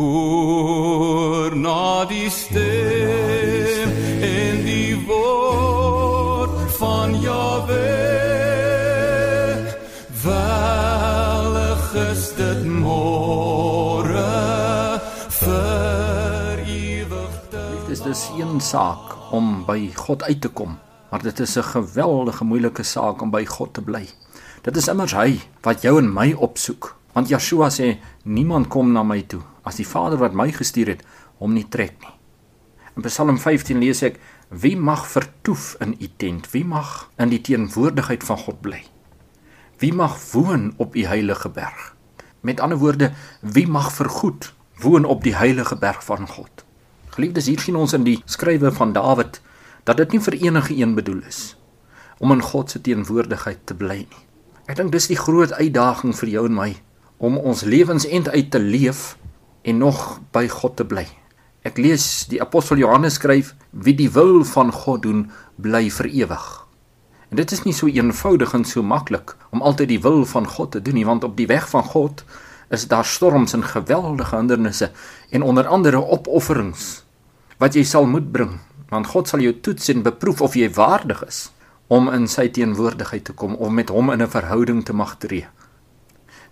Hoor na die stem en die woord van Jahwe. Welig is dit môre vir ewig. Dit is dus een saak om by God uit te kom, maar dit is 'n geweldige moeilike saak om by God te bly. Dit is immers hy wat jou en my opsoek. Want Yeshua sê niemand kom na my toe as die Vader wat my gestuur het hom nie trek nie. In Psalm 15 lees ek: Wie mag vertoef in u tent? Wie mag in die teenwoordigheid van God bly? Wie mag woon op u heilige berg? Met ander woorde, wie mag vergoed woon op die heilige berg van God? Geliefdes, hier sien ons in die skrywe van Dawid dat dit nie vir enige een bedoel is om in God se teenwoordigheid te bly nie. Ek dink dis die groot uitdaging vir jou en my om ons lewensend uit te leef en nog by God te bly. Ek lees die apostel Johannes skryf wie die wil van God doen bly vir ewig. En dit is nie so eenvoudig en so maklik om altyd die wil van God te doen nie want op die weg van God is daar storms en geweldige hindernisse en onder andere opofferings wat jy sal moet bring want God sal jou toets en beproef of jy waardig is om in sy teenwoordigheid te kom of met hom in 'n verhouding te mag tree.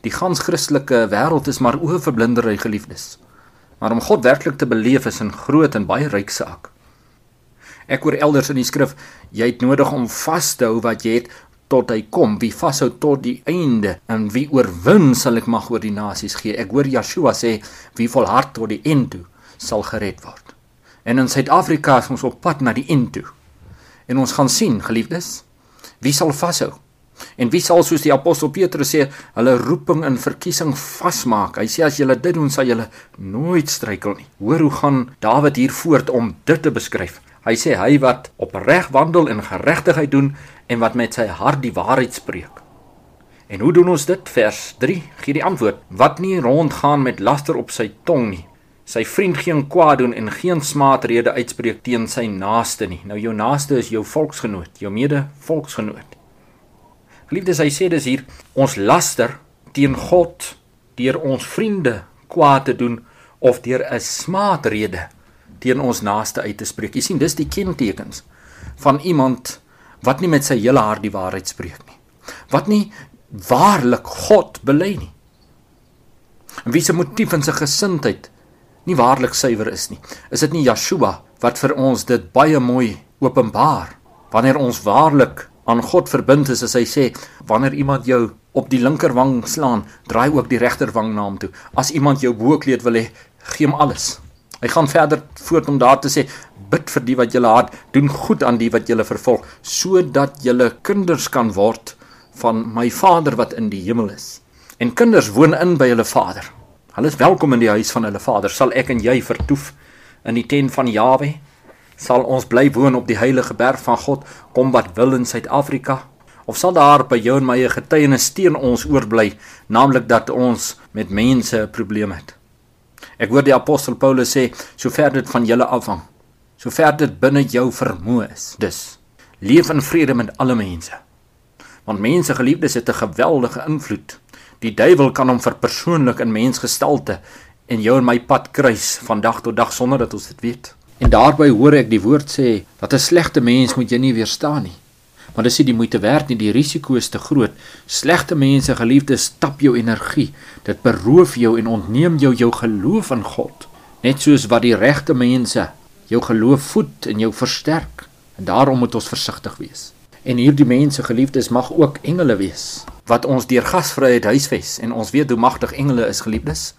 Die gans Christelike wêreld is maar oorverblindery geliefdes. Maar om God werklik te beleef is 'n groot en baie ryk saak. Ek hoor elders in die skrif, jy het nodig om vas te hou wat jy het tot hy kom. Wie vashou tot die einde en wie oorwin sal ek mag oor die nasies gee. Ek hoor Yeshua sê, wie volhard tot die einde toe sal gered word. En in Suid-Afrika is ons op pad na die einde toe. En ons gaan sien, geliefdes, wie sal vashou? En wie sal soos die apostel Petrus sê, hulle roeping in verkiesing vasmaak? Hy sê as julle dit doen, sal julle nooit struikel nie. Hoor hoe gaan Dawid hier voort om dit te beskryf. Hy sê hy wat opreg wandel en geregtigheid doen en wat met sy hart die waarheid spreek. En hoe doen ons dit? Vers 3 gee die antwoord: Wat nie rondgaan met laster op sy tong nie. Sy vriend geen kwaad doen en geen smaatrede uitspreek teen sy naaste nie. Nou jou naaste is jou volksgenoot, jou mede volksgenoot. Geliefdes, hy sê dis hier ons laster teen God deur ons vriende kwaad te doen of deur 'n smaatrede teen ons naaste uit te spreek. Jy sien, dis die kentekens van iemand wat nie met sy hele hart die waarheid spreek nie. Wat nie waarlik God bely nie. En wie se motief en sy gesindheid nie waarlik suiwer is nie. Is dit nie Yeshua wat vir ons dit baie mooi openbaar wanneer ons waarlik aan God verbind is as hy sê wanneer iemand jou op die linkerwang slaan, draai ook die regterwang na hom toe. As iemand jou boekleed wil hê, gee hom alles. Hy gaan verder voort om daar te sê bid vir die wat julle haat, doen goed aan die wat julle vervolg, sodat julle kinders kan word van my Vader wat in die hemel is. En kinders woon in by hulle Vader. Hulle is welkom in die huis van hulle Vader. Sal ek en jy vertoef in die tent van Jahwe? Sal ons bly woon op die heilige berg van God, kom wat wil in Suid-Afrika? Of sal daar by jou en my 'n getuienis teen ons oorbly, naamlik dat ons met mense 'n probleem het? Ek hoor die apostel Paulus sê, sover dit van julle afhang, sover dit binne jou vermoë is. Dus leef in vrede met alle mense. Want mense geliefdes het 'n geweldige invloed. Die duiwel kan hom verpersoonlik in mensgestalte en jou en my pad kruis van dag tot dag sonder dat ons dit weet. En daarby hoor ek die woord sê dat 'n slegte mens moet jy nie weerstaan nie. Want dis nie die moeite werd nie, die risiko is te groot. Slegte mense, geliefdes, stap jou energie. Dit beroof jou en ontneem jou jou geloof in God. Net soos wat die regte mense jou geloof voed en jou versterk. En daarom moet ons versigtig wees. En hierdie mense, geliefdes, mag ook engele wees wat ons deur gasvryheid huisves en ons weet hoe magtig engele is, geliefdes.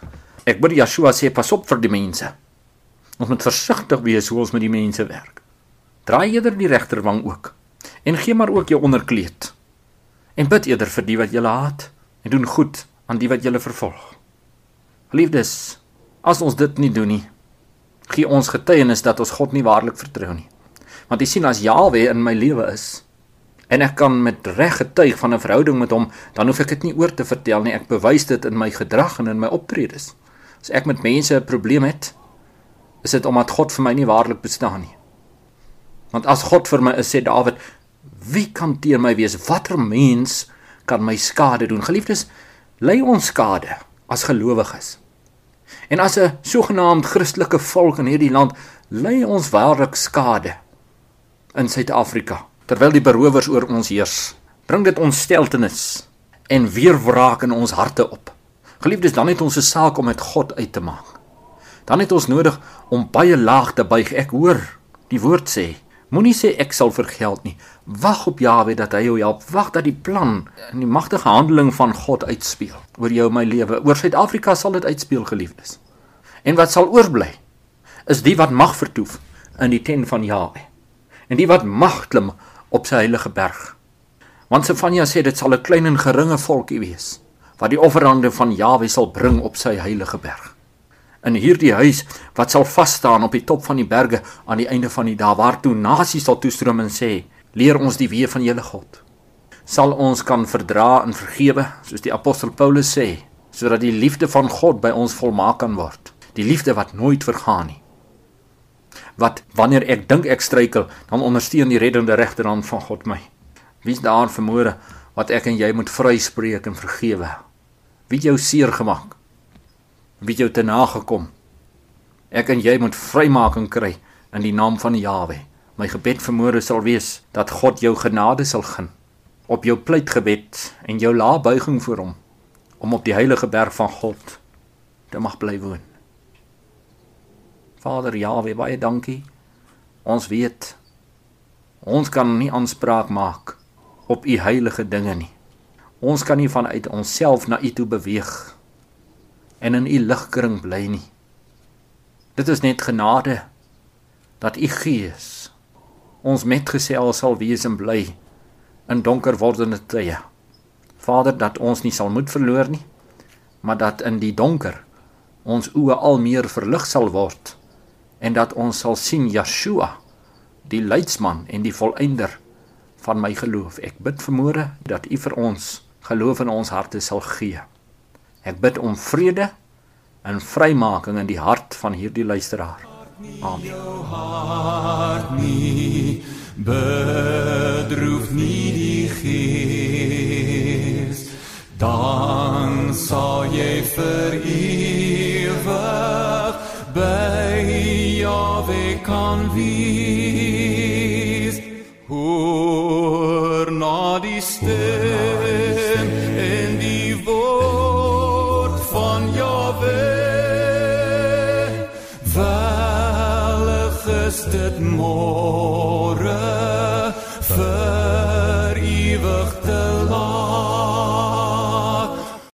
Ek bid Yeshua sê pas op vir die mense. Ons moet versigtig wees hoe ons met die mense werk. Draai eerder die regterwang ook en gee maar ook jou onderkleed. En bid eerder vir die wat jy haat en doen goed aan die wat jy vervolg. Liefdes, as ons dit nie doen nie, gee ons getuienis dat ons God nie waarlik vertrou nie. Want jy sien as Jahwe in my lewe is en ek kan met reg getuig van 'n verhouding met hom, dan hoef ek dit nie oor te vertel nie. Ek bewys dit in my gedrag en in my optredes. As ek met mense 'n probleem het, is dit omdat God vir my nie waarlik bestaan nie. Want as God vir my is, sê Dawid, wie kan teen my wees? Watter mens kan my skade doen? Geliefdes, lei ons skade as gelowiges. En as 'n sogenaamd Christelike volk in hierdie land lei ons waarlik skade in Suid-Afrika terwyl die berowers oor ons heers. Bring dit ons steltenis en weerwraak in ons harte op. Geliefdes, dan het ons 'n saak om met God uit te maak. Dan het ons nodig om baie laag te buig. Ek hoor die woord sê, moenie sê ek sal vergeld nie. Wag op Jahwe dat hy jou help. Wag dat die plan en die magtige handeling van God uitspeel oor jou en my lewe. Oor Suid-Afrika sal dit uitspeel, geliefdes. En wat sal oorbly is die wat mag vertoef in die tent van Jahwe. En die wat mag klim op sy heilige berg. Want Sefanja sê dit sal 'n klein en geringe volkie wees wat die offerande van Jahwe sal bring op sy heilige berg. In hierdie huis wat sal vas staan op die top van die berge aan die einde van die dae waartoe nasies sal toestroom en sê: "Leer ons die weë van julle God." Sal ons kan verdra en vergewe soos die apostel Paulus sê, sodat die liefde van God by ons volmaak kan word. Die liefde wat nooit vergaan nie. Wat wanneer ek dink ek struikel, dan ondersteun die reddende regterhand van God my. Wie's daar vermoere wat ek en jy moet vryspreek en vergewe? Wie jou seer gemaak? Wie jou te nagekom? Ek en jy moet vrymaking kry in die naam van Jawe. My gebed vermoere sal wees dat God jou genade sal gun op jou pleitgebed en jou laabuiging voor hom om op die heilige berg van God te mag bly woon. Vader Jawe, baie dankie. Ons weet ons kan nie aanspraak maak op u heilige dinge nie. Ons kan nie vanuit onsself na u toe beweeg en in u ligkring bly nie. Dit is net genade dat u Gees ons metgesel sal wees en bly in donker wordende tye. Vader, dat ons nie sal moed verloor nie, maar dat in die donker ons oë al meer verlig sal word en dat ons sal sien Yeshua, die leidsman en die volëinder van my geloof. Ek bid vermoere dat U vir ons geloof in ons harte sal gee. Ek bid om vrede en vrymaking in die hart van hierdie luisteraar. Amen. Bedroef nie die gees dan sal jy vir ewig by Jahwe kan wees is dit môre vir ewig te laat